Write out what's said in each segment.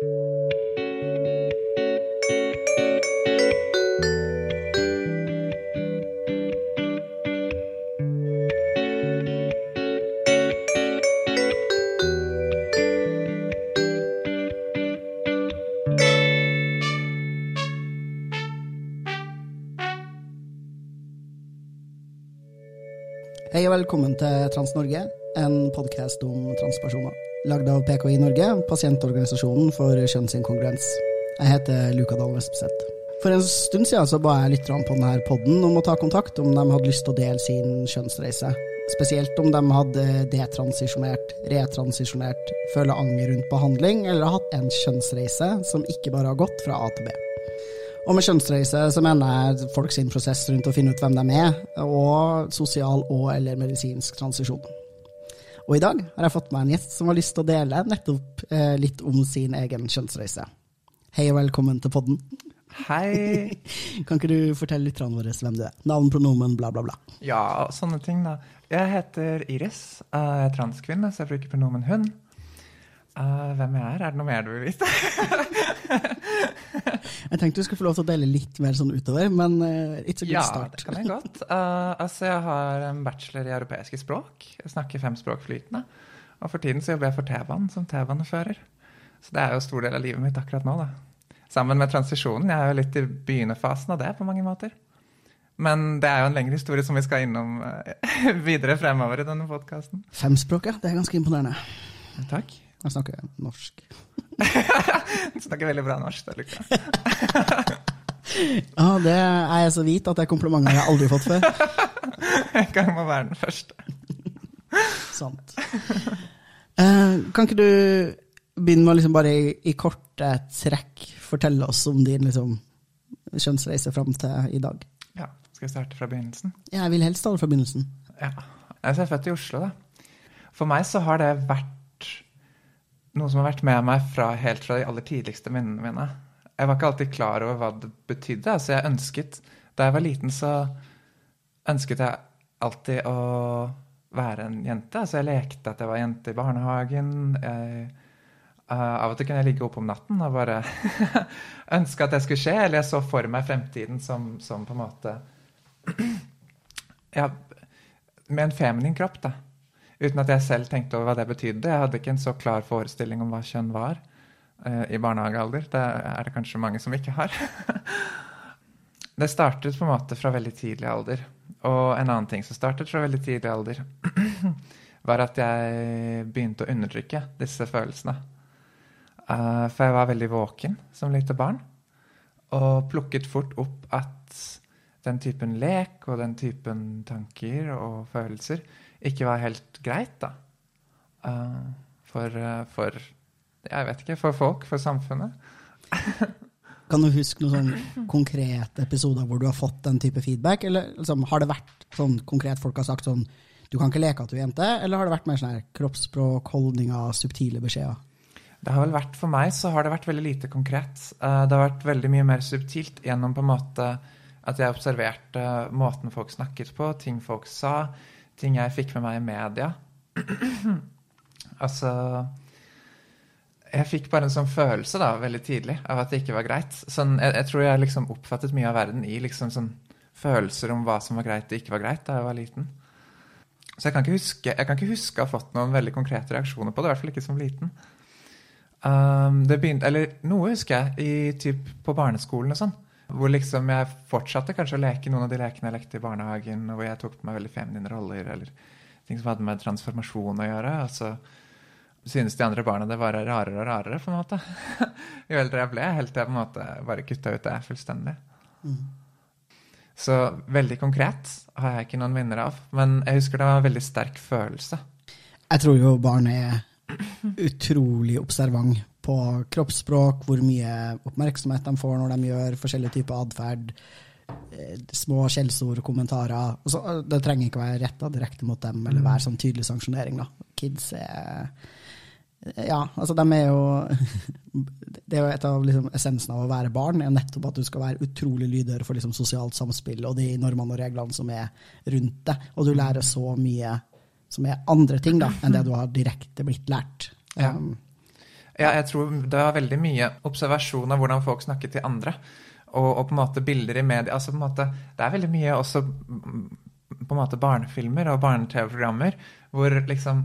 Hei og velkommen til Trans-Norge, en podkast om transpersoner. Lagd av PKI Norge, pasientorganisasjonen for kjønnsinkongruens. Jeg heter Luka Dahl Vespeseth. For en stund siden så ba jeg lytterne på denne podden om å ta kontakt om de hadde lyst til å dele sin kjønnsreise. Spesielt om de hadde detransisjonert, retransisjonert, føler anger rundt behandling, eller har hatt en kjønnsreise som ikke bare har gått fra A til B. Og med kjønnsreise så mener jeg folk sin prosess rundt å finne ut hvem de er, og sosial og eller medisinsk transisjon. Og i dag har jeg fått meg en gjest som har lyst til å dele nettopp eh, litt om sin egen kjønnsreise. Hei og velkommen til podden. Hei. Kan ikke du fortelle lytterne våre hvem du er? Navn, pronomen, bla, bla, bla. Ja, sånne ting, da. Jeg heter Iris. Jeg er transkvinne, så jeg bruker pronomen hun. Uh, hvem jeg er? Er det noe mer du vil vite? jeg tenkte du skulle få lov til å dele litt mer sånn utover, men uh, it's a good ja, start. Ja, det kan jeg godt. Uh, altså, jeg har en bachelor i europeiske språk. Jeg snakker fem språk flytende. Og for tiden så jobber jeg for T-banen som T-banefører. Så det er jo stor del av livet mitt akkurat nå, da. Sammen med transisjonen. Jeg er jo litt i begynnerfasen av det på mange måter. Men det er jo en lengre historie som vi skal innom videre fremover i denne podkasten. Femspråk, ja. Det er ganske imponerende. Takk. Jeg snakker norsk. du snakker veldig bra norsk, da, Luka. ja, det er jeg så hvit at det er komplimenter jeg aldri har fått før. En gang må være den første. Sant. Uh, kan ikke du begynne med å liksom bare i, i, korte trekk fortelle oss om din liksom, kjønnsreise fram til i dag? Ja, Skal jeg starte fra begynnelsen? Ja, jeg vil helst starte det fra begynnelsen. Ja, Jeg er født i Oslo, da. For meg så har det vært noe som har vært med meg fra, helt fra de aller tidligste minnene mine. Jeg var ikke alltid klar over hva det betydde. Altså jeg ønsket, Da jeg var liten, så ønsket jeg alltid å være en jente. Altså jeg lekte at jeg var jente i barnehagen. Jeg, uh, av og til kunne jeg ligge oppe om natten og bare ønske at det skulle skje. Eller jeg så for meg fremtiden som, som på en måte Ja, med en feminin kropp, da. Uten at jeg selv tenkte over hva det betydde. Jeg hadde ikke en så klar forestilling om hva kjønn var uh, i barnehagealder. Det er det kanskje mange som ikke har. det startet på en måte fra veldig tidlig alder. Og en annen ting som startet fra veldig tidlig alder, var at jeg begynte å undertrykke disse følelsene. Uh, for jeg var veldig våken som lite barn, og plukket fort opp at den typen lek og den typen tanker og følelser ikke var helt greit, da. Uh, for, uh, for Jeg vet ikke. For folk, for samfunnet. kan du huske noen sånn konkrete episoder hvor du har fått den type feedback? Eller liksom, har det vært sånn konkret folk har sagt sånn du kan ikke leke at du er jente? Eller har det vært mer sånn her kroppsspråk, holdninger, subtile beskjeder? Det har vel vært, For meg så har det vært veldig lite konkret. Uh, det har vært veldig mye mer subtilt gjennom på en måte at jeg observerte måten folk snakket på, ting folk sa ting jeg fikk med meg i media. altså Jeg fikk bare en sånn følelse da, veldig tidlig av at det ikke var greit. Sånn, jeg, jeg, tror jeg liksom oppfattet mye av verden i liksom sånn følelser om hva som var greit og ikke var greit da jeg var liten. Så jeg kan ikke huske, jeg kan ikke huske å ha fått noen veldig konkrete reaksjoner på det. I hvert fall ikke som liten. Um, det begynte, eller noe husker jeg i, typ, på barneskolen og sånn. Hvor liksom jeg fortsatte kanskje å leke noen av de lekene jeg lekte i barnehagen, og hvor jeg tok på meg veldig feminine roller, eller ting som hadde med transformasjon å gjøre. Og så synes de andre barna det var rarere og rarere, på en måte. jo eldre jeg ble, helt til jeg på en måte bare kutta ut det fullstendig. Mm. Så veldig konkret har jeg ikke noen minner av. Men jeg husker det var en veldig sterk følelse. Jeg tror jo barn er utrolig observant på kroppsspråk, hvor mye oppmerksomhet de får når de gjør forskjellige typer atferd. Eh, små skjellsord, kommentarer. Så, eh, det trenger ikke være retta direkte mot dem, eller være sånn tydelig sanksjonering. Da. Kids er Ja, altså de er jo Det er jo et av liksom, essensen av å være barn, er nettopp at du skal være utrolig lydhør for liksom, sosialt samspill og de normene og reglene som er rundt det. Og du lærer så mye som er andre ting da, enn det du har direkte blitt lært. Ja. Um, Ja, jeg tror det var veldig mye observasjon av hvordan folk snakker til andre. Og, og, på en måte bilder i media. altså på en måte, Det er veldig mye også på en måte barnefilmer og barne-TV-programmer hvor liksom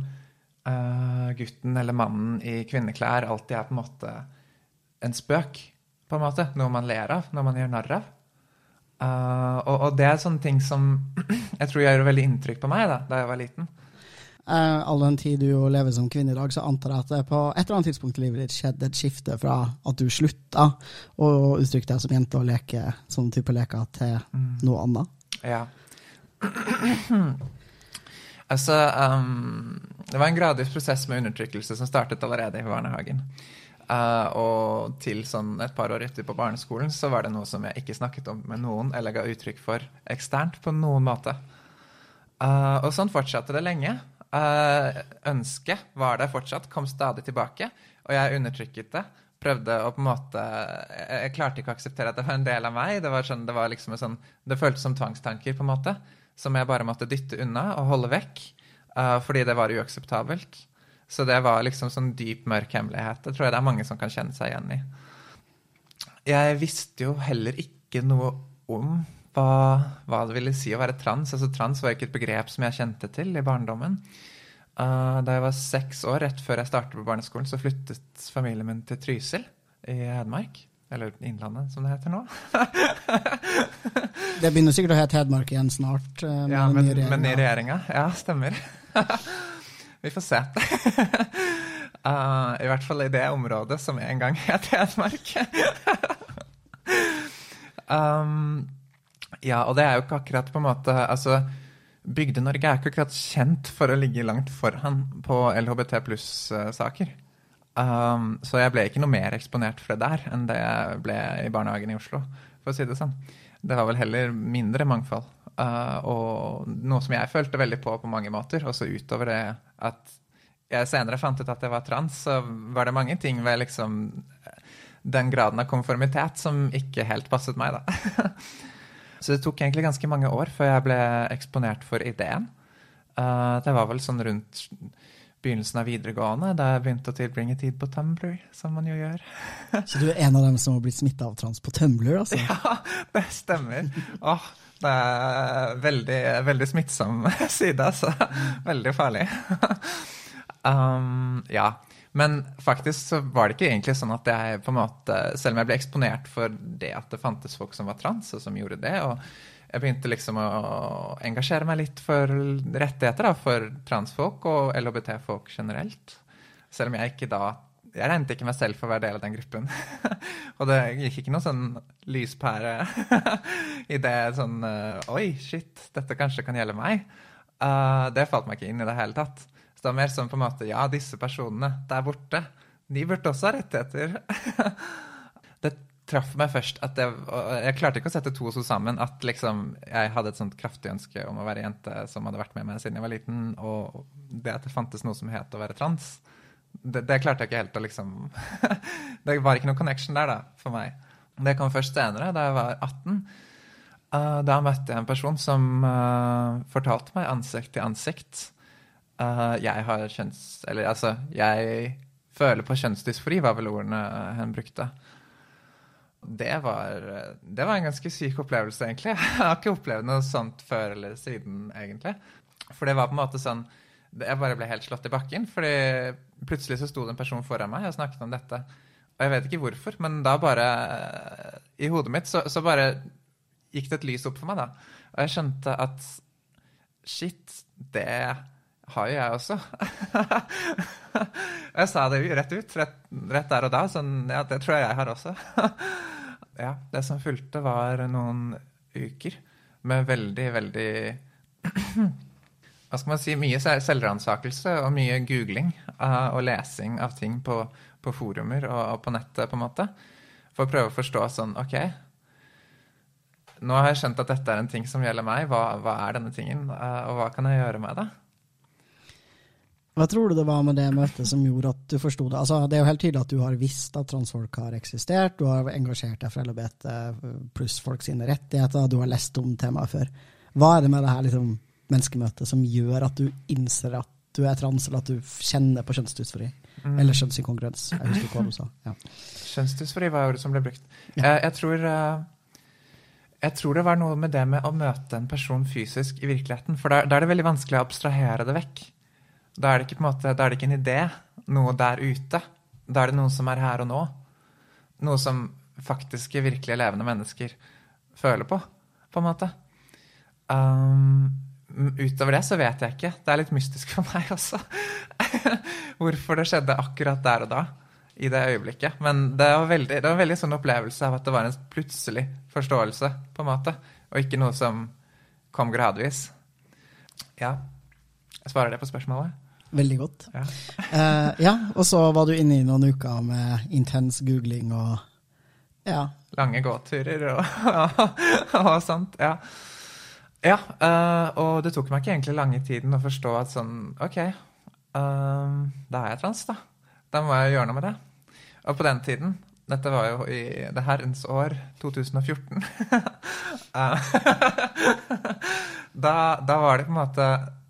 uh, gutten eller mannen i kvinneklær alltid er på en måte en spøk. på en måte, Noe man ler av, noe man gjør narr av. Uh, og, og, det er sånne ting som jeg tror gjør veldig inntrykk på meg da, da jeg var liten. Uh, all den tid du lever som kvinne i dag, så antar jeg at det på et eller annet tidspunkt i livet ditt skjedde et skifte fra at du slutta å uttrykke deg som jente og leke sånn type leker, til mm. noe annet. Ja. altså um, Det var en gradvis prosess med undertrykkelse som startet allerede i barnehagen. Uh, og til sånn et par år etter på barneskolen så var det noe som jeg ikke snakket om med noen eller ga uttrykk for eksternt på noen måte. Uh, og sånn fortsatte det lenge. Uh, ønsket var der fortsatt, kom stadig tilbake, og jeg undertrykket det. Prøvde å på en måte jeg klarte ikke å akseptere at det var en del av meg. Det, var sånn, det, var liksom sånn, det føltes som tvangstanker, på en måte, som jeg bare måtte dytte unna og holde vekk. Uh, fordi det var uakseptabelt. Så det var liksom sånn dyp, mørk hemmelighet. Det tror jeg det er mange som kan kjenne seg igjen i. Jeg visste jo heller ikke noe om hva, hva, det ville si å være trans. Altså Trans var ikke et begrep som jeg kjente til i barndommen. Uh, da jeg var seks år, rett før jeg startet på barneskolen, så flyttet familien min til Trysil i Hedmark. Eller Innlandet, som det heter nå. det begynner sikkert å hete Hedmark igjen snart. Uh, ja, med, men ny regjeringa. Ja, stemmer. Vi får se. uh, I hvert fall i det området som en gang het Hedmark. um, ja, og det er jo ikke akkurat på en måte altså, Bygde-Norge er ikke akkurat kjent for å ligge langt foran på LHBT pluss-saker. Um, så jeg ble ikke noe mer eksponert for det der enn det jeg ble i barnehagen i Oslo. for å si Det sånn. Det var vel heller mindre mangfold. Uh, og noe som jeg følte veldig på på mange måter. Også utover det at jeg senere fant ut at jeg var trans, så var det mange ting ved liksom den graden av konformitet som ikke helt passet meg, da. Så det tok egentlig ganske mange år før jeg ble eksponert for ideen. Uh, det var vel sånn rundt begynnelsen av videregående, da jeg begynte å tilbringe tid på Tumblr, som man jo gjør. Så du er en av dem som har blitt smitta av trans på Tumblr, altså? Ja, det stemmer. Åh, det er veldig, veldig smittsom side, altså. Veldig farlig. Um, ja. Men faktisk så var det ikke egentlig sånn at jeg på en måte, Selv om jeg ble eksponert for det at det fantes folk som var trans, og som gjorde det, og jeg begynte liksom å engasjere meg litt for rettigheter da, for transfolk og LHBT-folk generelt. Selv om jeg ikke da Jeg regnet ikke meg selv for å være del av den gruppen. og det gikk ikke noen sånn lyspære i det sånn Oi, shit, dette kanskje kan gjelde meg. Uh, det falt meg ikke inn i det hele tatt. Det var mer sånn på en måte Ja, disse personene der borte, de burde også ha rettigheter. det traff meg først at jeg, jeg klarte ikke å sette to og to sammen. At liksom jeg hadde et sånt kraftig ønske om å være jente som hadde vært med meg siden jeg var liten, og det at det fantes noe som het å være trans, det, det klarte jeg ikke helt å liksom Det var ikke noe connection der, da, for meg. Det kom først senere, da jeg var 18. Uh, da møtte jeg en person som uh, fortalte meg ansikt til ansikt Uh, jeg har kjønns... Eller altså, jeg føler på kjønnsdysfori, var vel ordene hun brukte. Det var, det var en ganske syk opplevelse, egentlig. Jeg har ikke opplevd noe sånt før eller siden, egentlig. For det var på en måte sånn Jeg bare ble helt slått i bakken, fordi plutselig så sto det en person foran meg og snakket om dette. Og jeg vet ikke hvorfor, men da bare I hodet mitt så, så bare gikk det et lys opp for meg, da. Og jeg skjønte at shit, det har jo jeg også. jeg sa det jo rett ut, rett, rett, der og da. Sånn, ja, det tror jeg jeg har også. ja, det som fulgte, var noen uker med veldig, veldig Hva skal man si? Mye selvransakelse og mye googling uh, og lesing av ting på, på forumer og, og, på nettet, på en måte. For å prøve å forstå sånn OK, nå har jeg skjønt at dette er en ting som gjelder meg. Hva, hva er denne tingen, uh, og hva kan jeg gjøre med det? Hva tror du det var med det møtet som gjorde at du forsto det? Altså, det er jo helt tydelig at du har visst at transfolk har eksistert, du har engasjert deg for LHBT pluss folk sine rettigheter, du har lest om temaet før. Hva er det med det her liksom, menneskemøtet som gjør at du innser at du er trans, eller at du kjenner på kjønnsdysfori. Mm. Eller kjønnsinkongruens. Jeg husker ikke hva du sa. Ja. Kjønnsdysfori var ordet som ble brukt. Ja. Jeg, jeg, tror, eh, jeg tror det var noe med det med å møte en person fysisk i virkeligheten. For da er det veldig vanskelig å abstrahere det vekk. Da er ikke, en måte, da er det ikke en idé, noe der ute. Da er det noen som er her og nå. Noe som faktiske, virkelige, levende mennesker føler på, på en måte. Um, utover det så vet jeg ikke. Det er litt mystisk for meg også. Hvorfor det skjedde akkurat der og da. I det øyeblikket. Men det var, veldig, det var en veldig sånn opplevelse av at det var en plutselig forståelse, på en måte. Og ikke noe som kom gradvis. Ja. Jeg svarer det på spørsmålet. Veldig godt. Ja. uh, ja, og så var du inne i noen uker med intens googling og ja. Lange gåturer og, og sånt. Ja. ja uh, og det tok meg ikke egentlig lange tiden å forstå at sånn OK, uh, da er jeg trans, da. Da må jeg gjøre noe med det. Og på den tiden Dette var jo i det herrens år 2014. Eh, da, da var det på en måte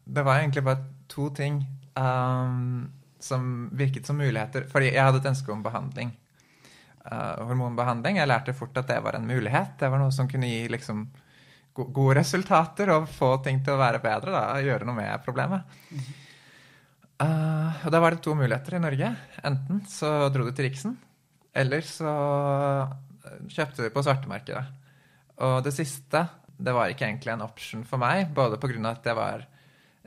Det var egentlig bare to ting um, som virket som muligheter. Fordi jeg hadde et ønske om behandling. Uh, hormonbehandling. Jeg lærte fort at det var en mulighet. Det var noe som kunne gi liksom, go gode resultater og få ting til å være bedre. Da, gjøre noe med problemet. Uh, og da var det to muligheter i Norge. Enten så dro du til Riksen, eller så kjøpte du på svartemarkedet. Og det siste det var ikke egentlig en option for meg, både pga. at jeg var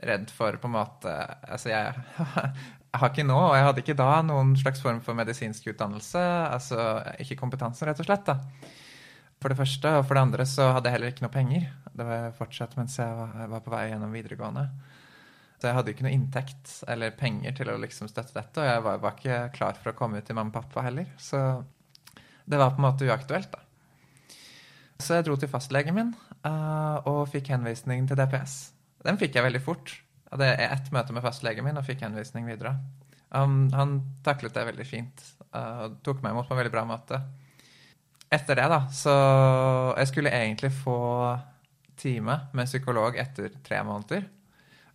redd for på en måte Altså, jeg, jeg har ikke nå, og jeg hadde ikke da, noen slags form for medisinsk utdannelse. Altså ikke kompetanse, rett og slett. da. For det første, og for det andre så hadde jeg heller ikke noe penger. Det var fortsatt mens jeg var, på vei gjennom videregående. Så jeg hadde ikke noe inntekt eller penger til å liksom støtte dette, og jeg var, var ikke klar for å komme ut til mamma og pappa heller. Så det var på en måte uaktuelt, da. Så jeg dro til fastlegen min uh, og fikk henvisning til DPS. Den fikk jeg veldig fort. Jeg hadde ett møte med fastlegen min og fikk henvisning videre. Um, han taklet det veldig fint uh, og tok meg imot på en veldig bra måte. Etter det, da, så Jeg skulle egentlig få time med psykolog etter tre måneder.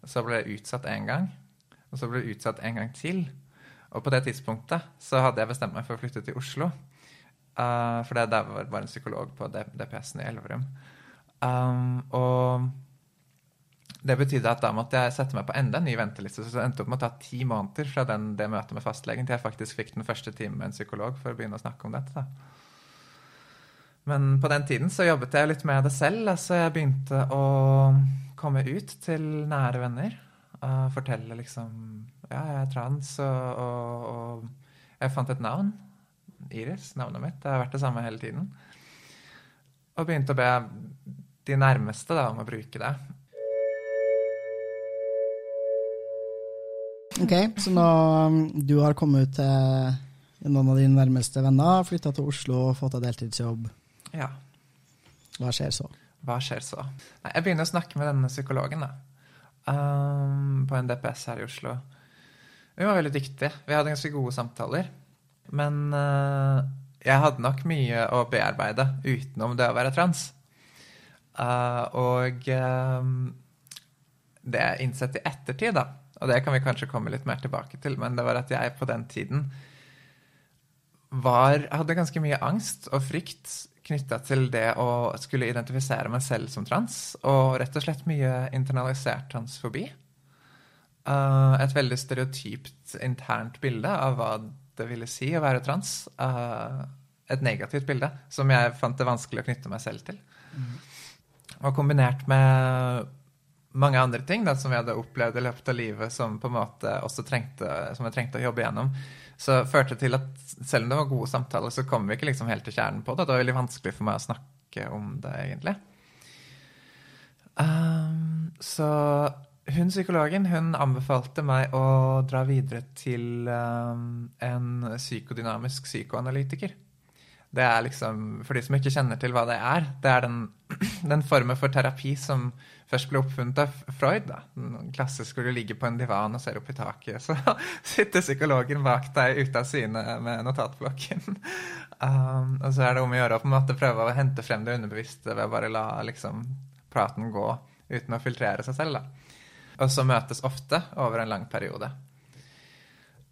Så ble det utsatt én gang, og så ble det utsatt en gang til. Og på det tidspunktet så hadde jeg bestemt meg for å flytte til Oslo. Uh, for det der var bare en psykolog på DPS-en i Elverum. Um, og det betydde at da måtte jeg sette meg på enda en ny venteliste. Så det endte opp med å ta ti måneder fra den, det møtet med fastlegen til jeg faktisk fikk den første timen med en psykolog for å begynne å snakke om dette. da. Men på den tiden så jobbet jeg litt med det selv. altså Jeg begynte å komme ut til nære venner. Og fortelle liksom Ja, jeg er trans, og, og, og jeg fant et navn. Iris, navnet mitt. Det har vært det samme hele tiden. Og begynte å be de nærmeste da, om å bruke det. Ok, så nå um, du har kommet ut til noen av dine nærmeste venner, flytta til Oslo og fått deg deltidsjobb. Ja. Hva skjer så? Hva skjer så? Nei, jeg begynner å snakke med denne psykologen da. Um, på en DPS her i Oslo. Hun var veldig dyktig. Vi hadde ganske gode samtaler. Men uh, jeg hadde nok mye å bearbeide utenom det å være trans. Uh, og um, det jeg innsett i ettertid, da, og det kan vi kanskje komme litt mer tilbake til, men det var at jeg på den tiden var, hadde ganske mye angst og frykt knytta til det å skulle identifisere meg selv som trans, og rett og slett mye internalisert transfobi. Uh, et veldig stereotypt internt bilde av hva det ville si å være trans. Uh, et negativt bilde som jeg fant det vanskelig å knytte meg selv til. Mm. Og kombinert med mange andre ting da, som vi hadde opplevd i løpet av livet som på en måte også trengte, som jeg trengte å jobbe gjennom, så førte til at selv om det var gode samtaler, så kom vi ikke liksom helt til kjernen på det. Det var veldig vanskelig for meg å snakke om det, egentlig. Um, så hun psykologen hun anbefalte meg å dra videre til um, en psykodynamisk psykoanalytiker. Det er liksom, For de som ikke kjenner til hva det er, det er den, den formen for terapi som først ble oppfunnet av Freud. da. Klassisk hvor du ligger på en divan og ser opp i taket. Så sitter psykologen bak deg ute av syne med notatblokken. Um, og så er det om å gjøre å på en måte prøve å hente frem det underbevisste ved å bare la liksom, praten gå uten å filtrere seg selv. da. og så møtes ofte over en lang periode.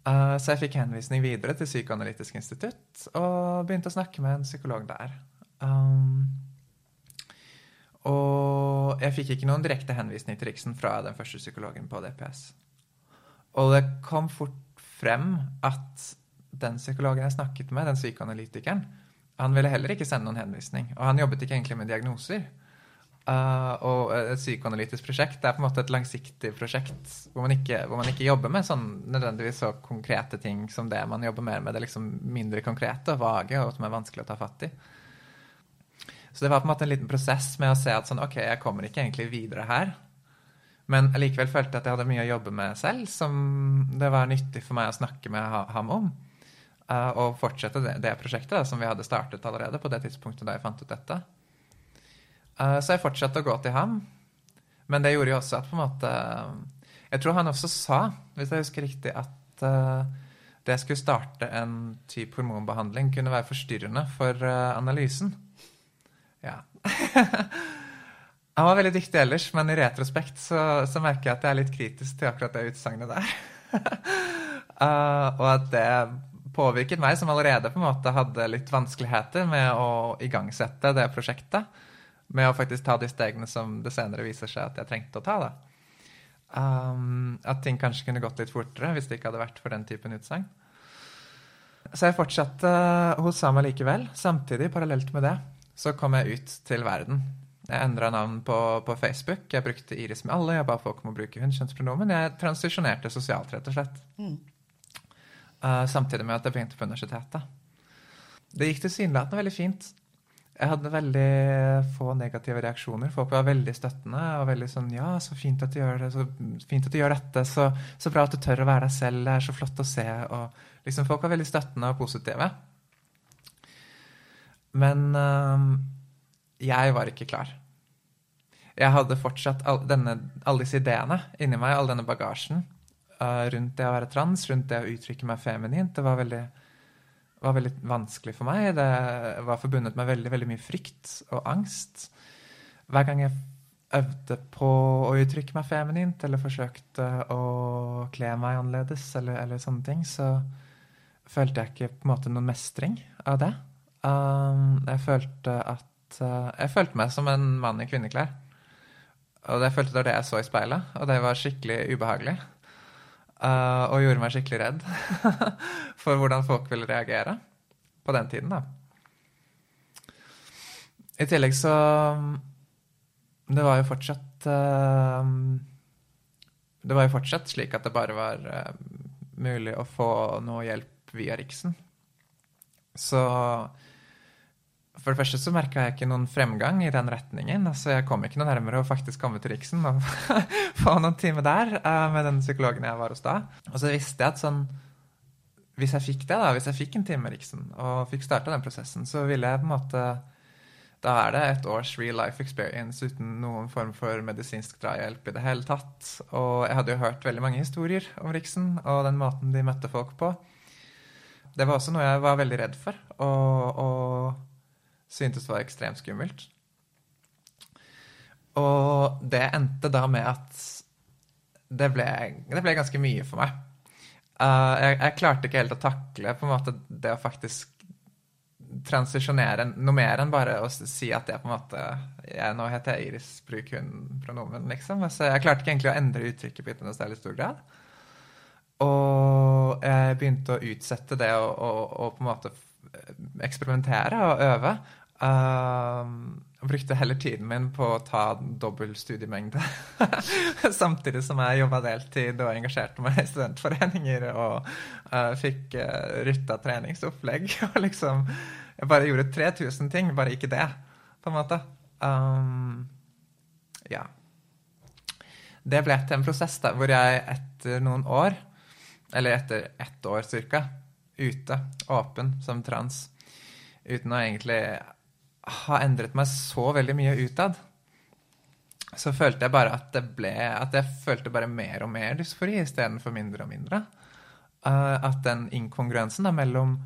Uh, så jeg fikk henvisning videre til Psykoanalytisk institutt og begynte å snakke med en psykolog der. Um, og jeg fikk ikke noen direkte henvisning til Riksen fra den første psykologen på DPS. Og det kom fort frem at den psykologen jeg snakket med, den psykoanalytikeren, han ville heller ikke sende noen henvisning. Og han jobbet ikke egentlig med diagnoser. Uh, og et psykoanalytisk prosjekt det er på en måte et langsiktig prosjekt hvor man ikke, hvor man ikke jobber med sånn nødvendigvis så konkrete ting som det man jobber mer med. Det liksom mindre konkrete og vage og som er vanskelig å ta fatt i. Så det var på en måte en liten prosess med å se at sånn, ok, jeg kommer ikke egentlig videre her. Men likevel følte jeg at jeg hadde mye å jobbe med selv, som det var nyttig for meg å snakke med ham om. Uh, og fortsette det, det prosjektet da, som vi hadde startet allerede på det tidspunktet da jeg fant ut dette. Uh, så jeg fortsatte å gå til ham. Men det gjorde jo også at på en måte Jeg tror han også sa, hvis jeg husker riktig, at uh, det jeg skulle starte en type hormonbehandling, kunne være forstyrrende for analysen. Ja. han var veldig dyktig ellers, men i retrospekt så, så, merker jeg at jeg er litt kritisk til akkurat det utsagnet der. og at det påvirket meg, som allerede på en måte hadde litt vanskeligheter med å igangsette det prosjektet. Med å faktisk ta de stegene som det senere viser seg at jeg trengte å ta. da. Um, at ting kanskje kunne gått litt fortere hvis det ikke hadde vært for den typen utsagn. Så jeg fortsatte hos Sama likevel. Samtidig, parallelt med det, så kom jeg ut til verden. Jeg endra navn på, på, Facebook. Jeg brukte Iris med alle. Jeg ba folk om å bruke hun kjønnspronomen. Jeg transisjonerte sosialt, rett og slett. Mm. Uh, samtidig med at jeg begynte på universitetet. Det gikk tilsynelatende veldig fint. Jeg hadde veldig få negative reaksjoner. Folk var veldig støttende og veldig sånn Ja, så fint at du gjør det, så fint at du gjør dette, så, så bra at du tør å være deg selv, det er så flott å se. Og liksom folk var veldig støttende og positive. Men øh, jeg var ikke klar. Jeg hadde fortsatt all, denne, alle disse ideene inni meg, all denne bagasjen øh, rundt det å være trans, rundt det å uttrykke meg feminint. Det var veldig, var veldig vanskelig for meg. Det var forbundet med veldig, veldig mye frykt og angst. Hver gang jeg øvde på å uttrykke meg feminint, eller forsøkte å kle meg annerledes, eller, eller sånne ting, så følte jeg ikke på en måte noen mestring av det. Um, jeg følte at uh, Jeg følte meg som en mann i kvinneklær. Og det følte det var det jeg så i speilet, og det var skikkelig ubehagelig. Uh, og gjorde meg skikkelig redd for hvordan folk ville reagere på den tiden, da. I tillegg så Det var jo fortsatt uh, Det var jo fortsatt slik at det bare var uh, mulig å få noe hjelp via Riksen. Så for det første så merka jeg ikke noen fremgang i den retningen. altså Jeg kom ikke noe nærmere å faktisk komme til Riksen og få noen timer der uh, med den psykologen jeg var hos da. Og så visste jeg at sånn Hvis jeg fikk det, da, hvis jeg fikk en time med Riksen og fikk starta den prosessen, så ville jeg på en måte Da er det et års real life experience uten noen form for medisinsk drahjelp i det hele tatt. Og jeg hadde jo hørt veldig mange historier om Riksen og den måten de møtte folk på. Det var også noe jeg var veldig redd for. og, og syntes var ekstremt skummelt. Og det endte da med at det ble, det ble ganske mye for meg. Uh, jeg, jeg, klarte ikke helt å takle på en måte det å faktisk transisjonere noe mer enn bare å si at jeg på en måte jeg, Nå heter jeg Iris, bruk hun-pronomen, liksom. Så jeg klarte ikke egentlig å endre uttrykket mitt i noe særlig stor grad. Og jeg begynte å utsette det og på en måte eksperimentere og øve. Uh, brukte heller tiden min på å ta dobbel studiemengde. Samtidig som jeg jobba deltid og engasjerte meg i studentforeninger og uh, fikk uh, rytta treningsopplegg. og liksom Jeg bare gjorde 3000 ting, bare ikke det, på en måte. Um, ja. Det ble til en prosess da, hvor jeg etter noen år, eller etter ett år cirka, ute, åpen som trans, uten å egentlig har endret meg så veldig mye utad, så følte jeg bare at det ble At jeg følte bare mer og mer dysfori istedenfor mindre og mindre. Uh, at den inkongruensen da, mellom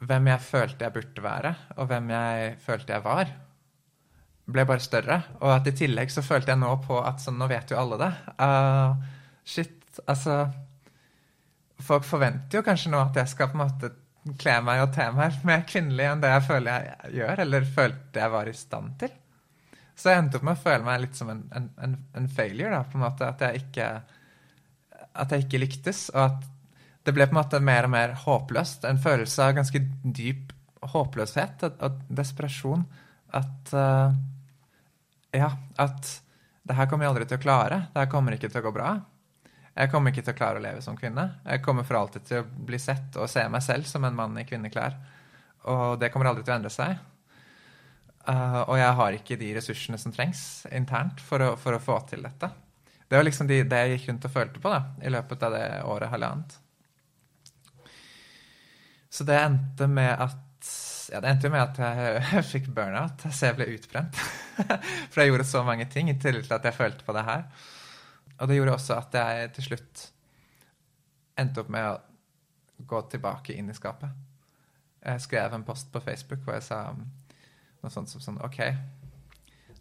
hvem jeg følte jeg burde være, og hvem jeg følte jeg var, ble bare større. Og at i tillegg så følte jeg nå på at sånn, nå vet jo alle det. Uh, shit, altså Folk forventer jo kanskje nå at jeg skal på en måte kle meg og te meg mer kvinnelig enn det jeg føler jeg gjør, eller følte jeg var i stand til. Så jeg endte opp med å føle meg litt som en, en, en failure, da, på en måte. At jeg ikke at jeg ikke lyktes, og at det ble på en måte mer og mer håpløst. En følelse av ganske dyp håpløshet og, desperasjon. At uh, Ja, at det her kommer jeg aldri til å klare. Det her kommer ikke til å gå bra. Jeg kommer ikke til å klare å leve som kvinne. Jeg kommer for alltid til å bli sett og se meg selv som en mann i kvinneklær. Og det kommer aldri til å endre seg. Uh, og jeg har ikke de ressursene som trengs internt for å, for å få til dette. Det var liksom de, det jeg gikk rundt og følte på da, i løpet av det året halvannet. Så det endte med at ja, det endte jo med at jeg, fikk burnout, så jeg ble utbrent. For jeg gjorde så mange ting i tillegg til at jeg følte på det her. Og det gjorde også at jeg til slutt endte opp med å gå tilbake inn i skapet. Jeg skrev en post på Facebook hvor jeg sa noe sånt som sånn OK,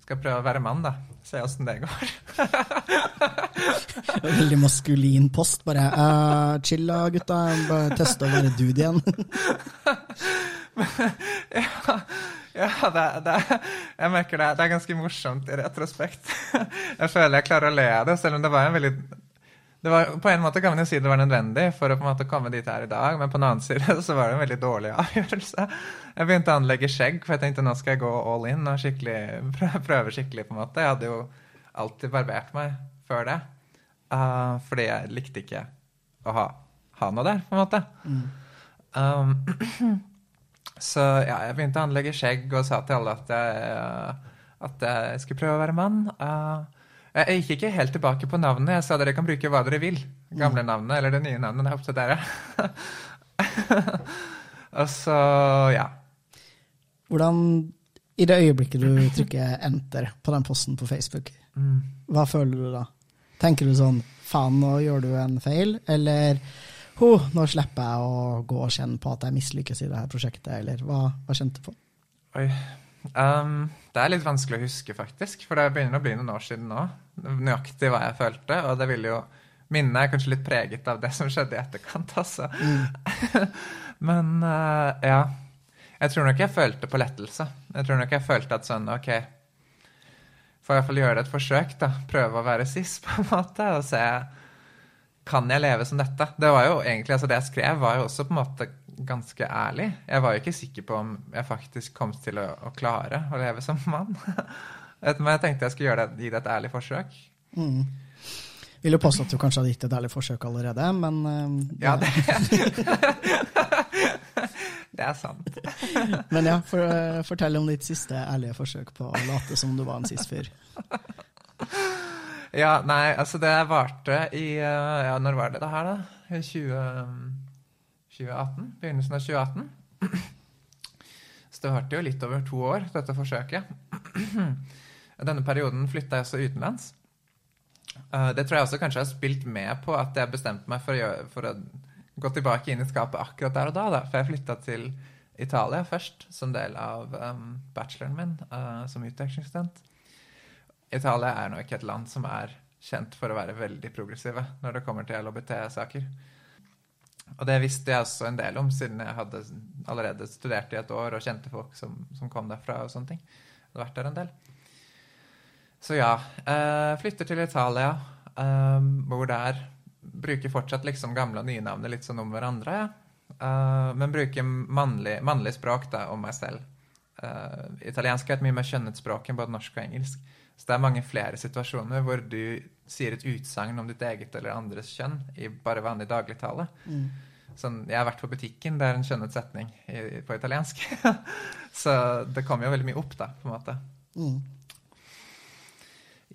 skal jeg prøve å være mann, da. Se åssen det går. Veldig maskulin post. Bare uh, chilla, gutta. Bare teste å være dude igjen. ja, ja det, det, jeg merker det. Det er ganske morsomt i retrospekt. jeg føler jeg klarer å le av det, selv om det var en veldig det var, på en måte kan man jo si det var nødvendig for å på en måte komme dit her i dag, men på en annen side så var det en veldig dårlig avgjørelse. Jeg begynte å anlegge skjegg, for jeg tenkte nå skal jeg gå all in og prøve skikkelig. på en måte. Jeg hadde jo alltid barbert meg før det, uh, fordi jeg likte ikke å ha, ha, noe der, på en måte. Mm. Um, så ja, jeg begynte å anlegge skjegg og sa til alle at jeg, at jeg skulle prøve å være mann. Uh, jeg gikk ikke helt tilbake på navnet. Jeg sa dere kan bruke hva dere vil. Gamle navnet eller det nye navnet. Det er opp til dere. og så, ja. Hvordan I det øyeblikket du trykker enter på den posten på Facebook, mm. hva føler du da? Tenker du sånn faen, nå gjør du en feil, eller ho, nå slipper jeg å gå og kjenne på at jeg mislykkes i det her prosjektet, eller hva, hva kjente du på? Oi, Um, det er litt vanskelig å huske, faktisk. For det begynner å bli noen år siden nå. Nøyaktig hva jeg følte. Og det ville jo Minnet er kanskje litt preget av det som skjedde i etterkant, altså. Mm. Men uh, ja. Jeg tror nok jeg følte på lettelse. Jeg tror nok jeg følte at sånn OK, får i hvert fall gjøre et forsøk, da. Prøve å være sist, på en måte, og se Kan jeg leve som dette? Det var jo egentlig, altså det jeg skrev, var jo også på en måte ganske ærlig. Jeg var jo ikke sikker på om jeg faktisk kom til å, å klare å leve som mann. Men jeg tenkte jeg skulle gjøre det, gi det et ærlig forsøk. Mm. Vil jo påstå at du kanskje hadde gitt et ærlig forsøk allerede, men uh, Ja, det, det er sant. men ja, for, uh, fortell om ditt siste ærlige forsøk på å late som du var en cis-fyr. Ja, nei, altså det varte i uh, Ja, når var det det her, da? 20... 2018, begynnelsen av 2018. Så det varte jo litt over to år, dette forsøket. Denne perioden flytta jeg også utenlands. Eh, det tror jeg også kanskje har spilt med på at jeg bestemte meg for å, gjøre, for å gå tilbake inn i skapet akkurat der og da. da. For jeg flytta til Italia først, som del av um, bacheloren min uh, som utvekslingsstudent. Italia er nå ikke et land som er kjent for å være veldig progressive når det kommer til LHBT-saker. Og det visste jeg også en del om, siden jeg hadde allerede studert i et år og kjente folk som, som kom derfra og sånne ting. Jeg hadde vært der en del. Så ja. Eh, flytter til Italia, eh, bor der. Bruker fortsatt liksom gamle og nye navn litt sånn om hverandre. Eh, men bruker mannlig, mannlig, språk da, om meg selv. Eh, italiensk er et mye mer kjønnet språk enn både norsk og engelsk. Så det er mange flere situasjoner hvor du sier et utsagn om ditt eget eller andres kjønn i bare vanlig dagligtale. Mm. Sånn, jeg har vært på butikken, det er en skjønnet setning i, på italiensk. så det kommer jo veldig mye opp, da, på en måte. Mm.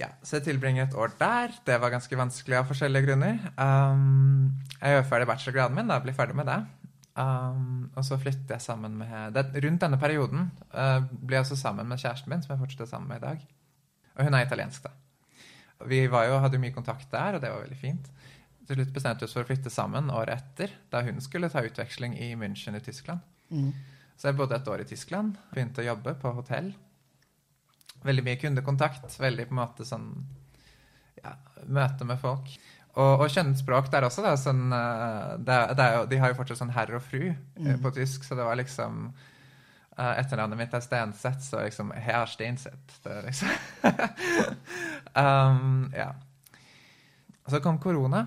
Ja, Så jeg tilbringer et år der. Det var ganske vanskelig av forskjellige grunner. Um, jeg gjør ferdig bachelorgraden min, da, blir ferdig med det. Um, og så flytter jeg sammen med det, Rundt denne perioden uh, blir jeg også sammen med kjæresten min, som jeg fortsetter sammen med i dag. Og hun er italiensk, da. Vi var jo, hadde mye kontakt der, og det var veldig fint. Til slutt bestemte vi oss for å flytte sammen året etter, da hun skulle ta utveksling i München i Tyskland. Mm. Så jeg bodde et år i Tyskland, begynte å jobbe på hotell. veldig mye kundekontakt. Veldig på en måte sånn ja, møte med folk. Og, og kjønnsspråk der også, da. Sånn, eh, det, det jo, de har jo fortsatt sånn herr og fru mm. på tysk, så det var liksom uh, Etternavnet mitt er Stenseth, så liksom Herr Stenseth. Det er liksom um, Ja. Så kom korona.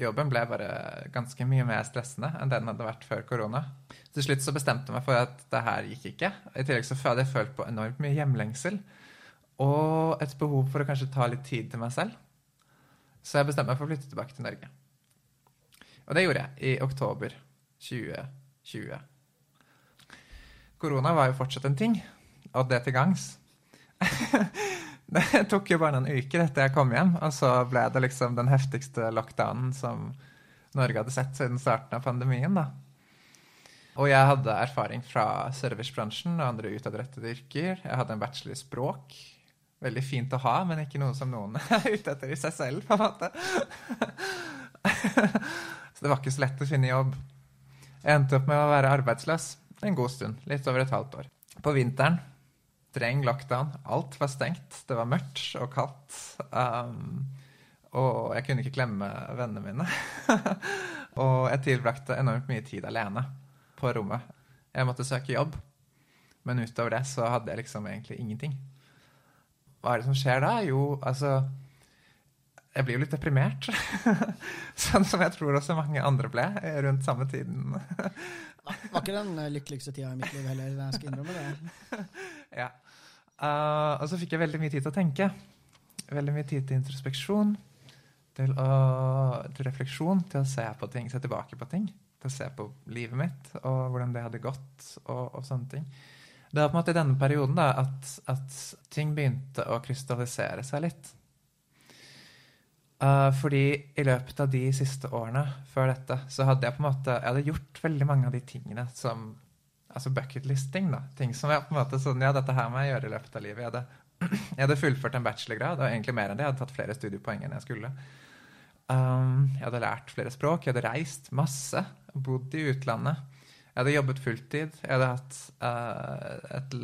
Jobben ble bare ganske mye mer stressende enn den hadde vært før korona. Til slutt så bestemte jeg meg for at det her gikk ikke. I tillegg så hadde jeg følt på enormt mye hjemlengsel. Og et behov for å kanskje ta litt tid til meg selv. Så jeg bestemte meg for å flytte tilbake til Norge. Og det gjorde jeg i oktober 2020. Korona var jo fortsatt en ting, og det til gangs. det tok jo bare noen uker etter jeg kom hjem, og så ble det liksom den heftigste lockdownen som Norge hadde sett siden starten av pandemien. da. Og jeg hadde erfaring fra servicebransjen og andre utadrettede yrker. Jeg hadde en bachelor i språk. Veldig fint å ha, men ikke noe som noen er ute etter i seg selv, på en måte. så det var ikke så lett å finne jobb. Jeg endte opp med å være arbeidsløs en god stund. Litt over et halvt år. På vinteren streng lockdown. Alt var stengt. Det var mørkt og kaldt. Um, og jeg kunne ikke glemme vennene mine. og jeg tilbrakte enormt mye tid alene på rommet. Jeg måtte søke jobb, men utover det så hadde jeg liksom egentlig ingenting. Hva er det som skjer da? Jo, altså Jeg blir jo litt deprimert. sånn som jeg tror også mange andre ble rundt samme tiden. det Var ikke den lykkeligste tida i mitt liv heller, jeg skal innrømme det. ja. Uh, og så fikk jeg veldig mye tid til å tenke. Veldig mye tid til introspeksjon, til, å, til, refleksjon, til å se på ting, se tilbake på ting. Til å se på livet mitt og hvordan det hadde gått og, og sånne ting. Det var på en måte i denne perioden da, at, at ting begynte å krystallisere seg litt. Uh, fordi i løpet av de siste årene før dette, så hadde jeg på en måte Jeg hadde gjort veldig mange av de tingene som altså bucketlisting, da. Ting som jeg på en måte sånn, ja, dette her må jeg gjøre i løpet av livet. Jeg hadde, jeg hadde fullført en bachelorgrad, og egentlig mer enn det. Jeg hadde tatt flere studiepoeng enn jeg skulle. Um, jeg hadde lært flere språk, jeg hadde reist masse, bodd i utlandet. Jeg hadde jobbet fulltid. Jeg hadde hatt uh, et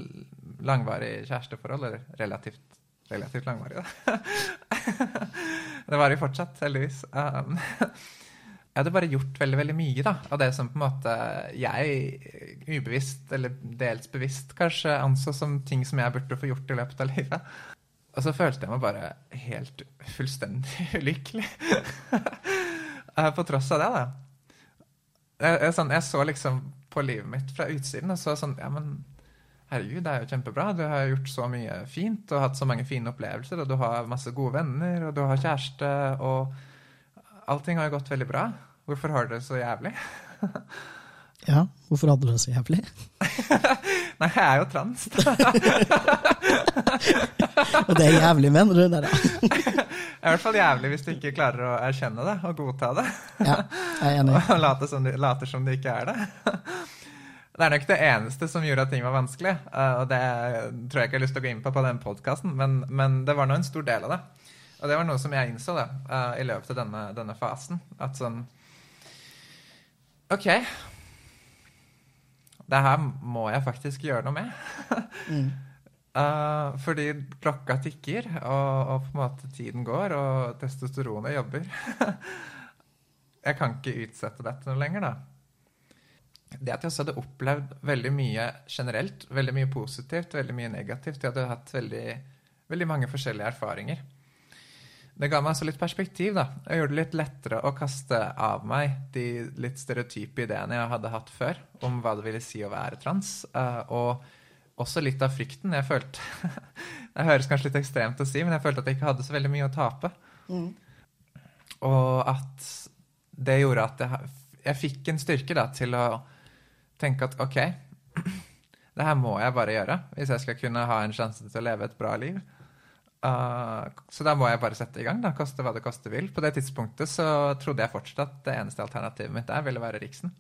langvarig kjæresteforhold, eller relativt, relativt langvarig, da. det var jo fortsatt, heldigvis. Um, jeg hadde bare gjort veldig veldig mye da, av det som på en måte jeg ubevisst, eller dels bevisst kanskje, anså som ting som jeg burde få gjort i løpet av livet. Og så følte jeg meg bare helt fullstendig ulykkelig. Eh, på tross av det, da. Jeg, jeg, sånn, jeg, så liksom på livet mitt fra utsiden og så sånn Ja, men herregud, det er jo kjempebra. Du har gjort så mye fint og hatt så mange fine opplevelser, og du har masse gode venner, og du har kjæreste, og allting har jo gått veldig bra. Hvorfor har du det så jævlig? ja, hvorfor hadde du det så jævlig? Nei, jeg er jo trans. og det er jævlig, mener du? det er i hvert fall jævlig hvis du ikke klarer å erkjenne det og godta det. ja, jeg er enig. Og later som, du, later som det ikke er det. Det er nok det eneste som gjorde at ting var vanskelig. Eh, og det tror jeg ikke jeg har lyst til å gå inn på på den podkasten, men, men, det var nå en stor del av det. Og det var noe som jeg innså da, uh, i løpet av denne, denne, fasen. At sånn OK. Det her må jeg faktisk gjøre noe med. mm. uh, fordi klokka tikker, og, og, på en måte tiden går, og testosteronet jobber. jeg kan ikke utsette dette noe lenger, da. Det at jeg også hadde opplevd veldig mye generelt, veldig mye positivt, veldig mye negativt. Jeg hadde hatt veldig, veldig mange forskjellige erfaringer. Det ga meg altså litt perspektiv. da. Jeg gjorde det litt lettere å kaste av meg de litt stereotype ideene jeg hadde hatt før om hva det ville si å være trans. Uh, og også litt av frykten. Jeg følte Det høres kanskje litt ekstremt å si, men jeg følte at jeg ikke hadde så veldig mye å tape. Mm. Og at det gjorde at jeg, jeg fikk en styrke da, til å tenke at OK, det her må jeg bare gjøre hvis jeg skal kunne ha en sjanse til å leve et bra liv. Uh, så da må jeg bare sette i gang, da, koste hva det koste vil. På det tidspunktet så trodde jeg fortsatt at det eneste alternativet mitt der ville være Riksen.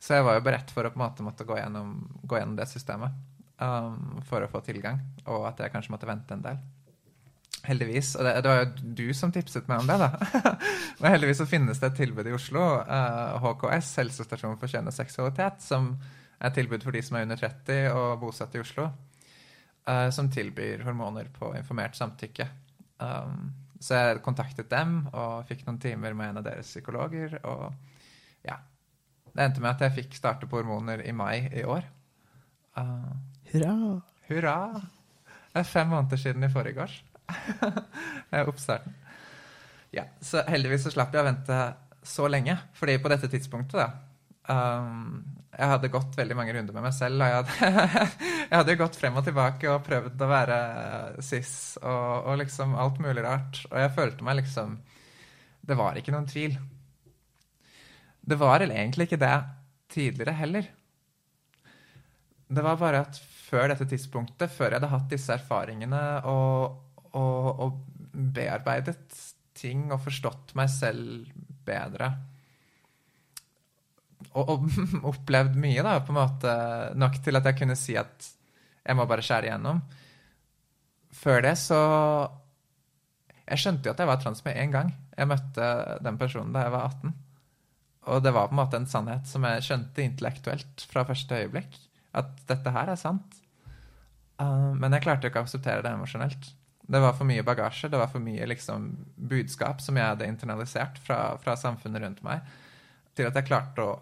Så jeg var jo beredt for å på en måte måtte gå gjennom, gå gjennom det systemet um, for å få tilgang, og at jeg kanskje måtte vente en del. Heldigvis. Og det, det var jo du som tipset meg om det, da. Men heldigvis så finnes det et tilbud i Oslo, uh, HKS, Helsestasjon for kjønn og seksualitet, som er et tilbud for de som er under 30 og bosatt i Oslo. uh, som tilbyr hormoner på informert samtykke. Um, så jeg kontaktet dem og fikk noen timer med en av deres psykologer. Og ja. Det endte med at jeg fikk starte på hormoner i mai i år. Uh, Hurra. hurra! Det er fem måneder siden i forgårs. oppstarten. Ja, så heldigvis så slapp jeg å vente så lenge. Fordi på dette tidspunktet, da um, Jeg hadde gått veldig mange runder med meg selv. Og jeg hadde, hadde gått frem og tilbake og prøvd å være cis og, og liksom alt mulig rart. Og jeg følte meg liksom Det var ikke noen tvil. Det var egentlig ikke det tidligere heller. Det var bare at før dette tidspunktet, før jeg hadde hatt disse erfaringene og, og, og bearbeidet ting og forstått meg selv bedre og, og opplevd mye, da, på en måte nok til at jeg kunne si at jeg må bare skjære igjennom. Før det så Jeg skjønte jo at jeg var trans med en gang. Jeg møtte den personen da jeg var 18. Og det var på en måte en sannhet som jeg skjønte intellektuelt fra første øyeblikk. At dette her er sant. Uh, men jeg klarte ikke å akseptere det emosjonelt. Det var for mye bagasje, det var for mye liksom, budskap som jeg hadde internalisert fra, fra, samfunnet rundt meg, til at jeg klarte å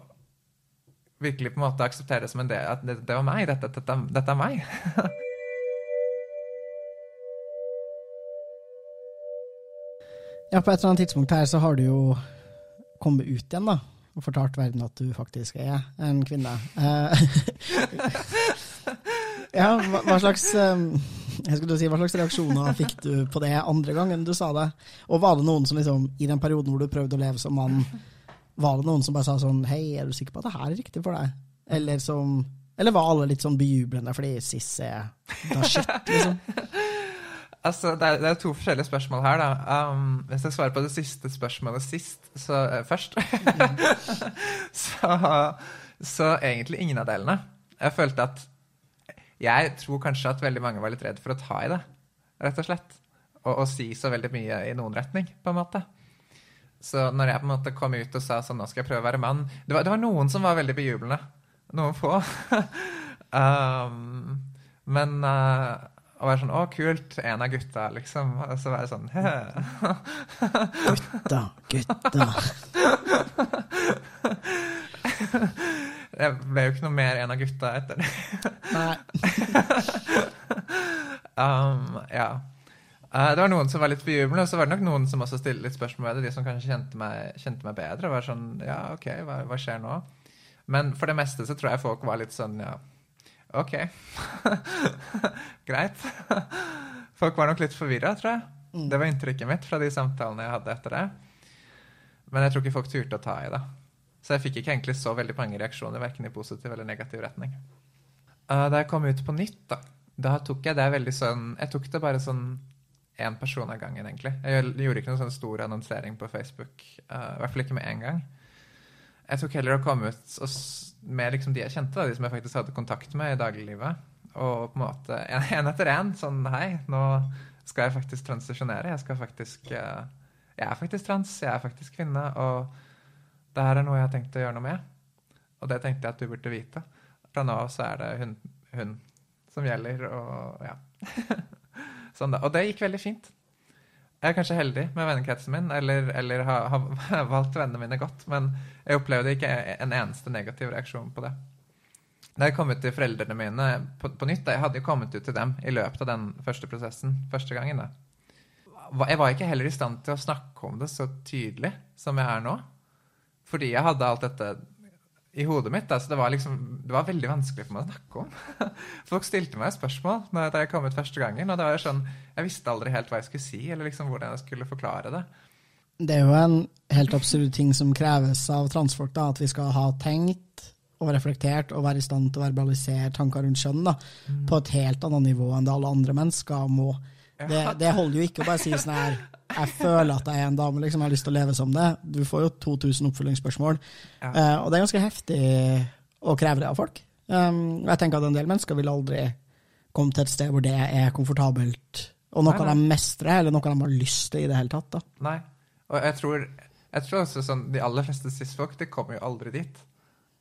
virkelig på en måte akseptere det som en del at det, det var meg. Dette, dette, dette er meg. ja, på et eller annet tidspunkt her så har du jo kommet ut igjen, da. Og fortalt verden at du faktisk er en kvinne. Eh, ja, hva, slags um, jeg skulle si, Hva slags reaksjoner fikk du på det andre gangen du sa det? Og var det noen som liksom, i den perioden hvor du prøvde å leve som mann, var det noen som bare sa sånn Hei, er du sikker på at det her er riktig for deg? Eller som Eller var alle litt sånn bejublende fordi Siss er da shit, liksom? Altså, det er, det er, to forskjellige spørsmål her, da. Um, hvis jeg svarer på det siste spørsmålet sist, så uh, først så, så egentlig ingen av delene. Jeg følte at jeg tror kanskje at veldig mange var litt redd for å ta i det, rett og slett. Og, og, si så veldig mye i noen retning, på en måte. Så når jeg på en måte kom ut og sa sånn, nå skal jeg prøve å være mann Det var, det var noen som var veldig bejublende. Noen få. um, men uh, å være sånn Å, kult, en av gutta, liksom. Og så være sånn Gutta, gutta. Jeg ble jo ikke noe mer en av gutta etter det. Nei. um, ja. Uh, det var noen som var litt bejublende, og så var det nok noen som også stilte litt spørsmål ved det. De som kanskje kjente meg, kjente meg bedre. var sånn, ja, ok, hva, hva, skjer nå? Men for det meste så tror jeg folk var litt sånn, ja, ok. Greit. folk var nok litt forvirra, tror jeg. Mm. Det var inntrykket mitt fra de samtalene jeg hadde etter det. Men jeg tror ikke folk turte å ta i det. Så jeg fikk ikke egentlig så veldig mange reaksjoner, verken i positiv eller negativ retning. Uh, da jeg kom ut på nytt, da, da tok jeg det veldig sånn Jeg tok det bare sånn én person av gangen, egentlig. Jeg gjorde ikke noen sånn stor annonsering på Facebook. Uh, I hvert fall ikke med en gang. Jeg tok heller å komme ut med liksom de jeg kjente, da, de som jeg faktisk hadde kontakt med i dagliglivet. Og på en måte en etter en sånn Hei, nå skal jeg faktisk transisjonere. Jeg skal faktisk uh, Jeg er faktisk trans. Jeg er faktisk kvinne. og det her er noe jeg har tenkt å gjøre noe med. Og det tenkte jeg at du burde vite. Fra nå av så er det hun, hun som gjelder, og ja. sånn. Og det gikk veldig fint. Jeg er kanskje heldig med vennekretsen min, eller, eller har, har valgt vennene mine godt, men jeg opplevde ikke en eneste negativ reaksjon på det. Da jeg kom ut til foreldrene mine på, på nytt, jeg hadde jo kommet ut til dem i løpet av den første prosessen første gangen. da. Jeg var ikke heller i stand til å snakke om det så tydelig som jeg er nå. Fordi jeg hadde alt dette i hodet mitt. så det, var liksom, det var veldig vanskelig for meg å snakke om. Folk stilte meg spørsmål da jeg kom ut første gangen. og det var sånn, Jeg visste aldri helt hva jeg skulle si, eller liksom hvordan jeg skulle forklare det. Det er jo en helt absurd ting som kreves av transfolk, da, at vi skal ha tenkt og reflektert og være i stand til å verbalisere tanker rundt kjønn da, mm. på et helt annet nivå enn det alle andre mennesker må. Det, det holder jo ikke å bare si sånn her jeg føler at jeg er en dame, liksom, jeg har lyst til å leve som det. Du får jo 2000 oppfølgingsspørsmål, ja. uh, og det er ganske heftig å kreve det av folk. Um, jeg tenker at en del mennesker vil aldri komme til et sted hvor det er komfortabelt, og noe nei, nei. de mestrer, eller noe de har lyst til i det hele tatt. Da. Nei, og jeg tror, jeg tror også sånn, de aller fleste cis-folk de kommer jo aldri dit.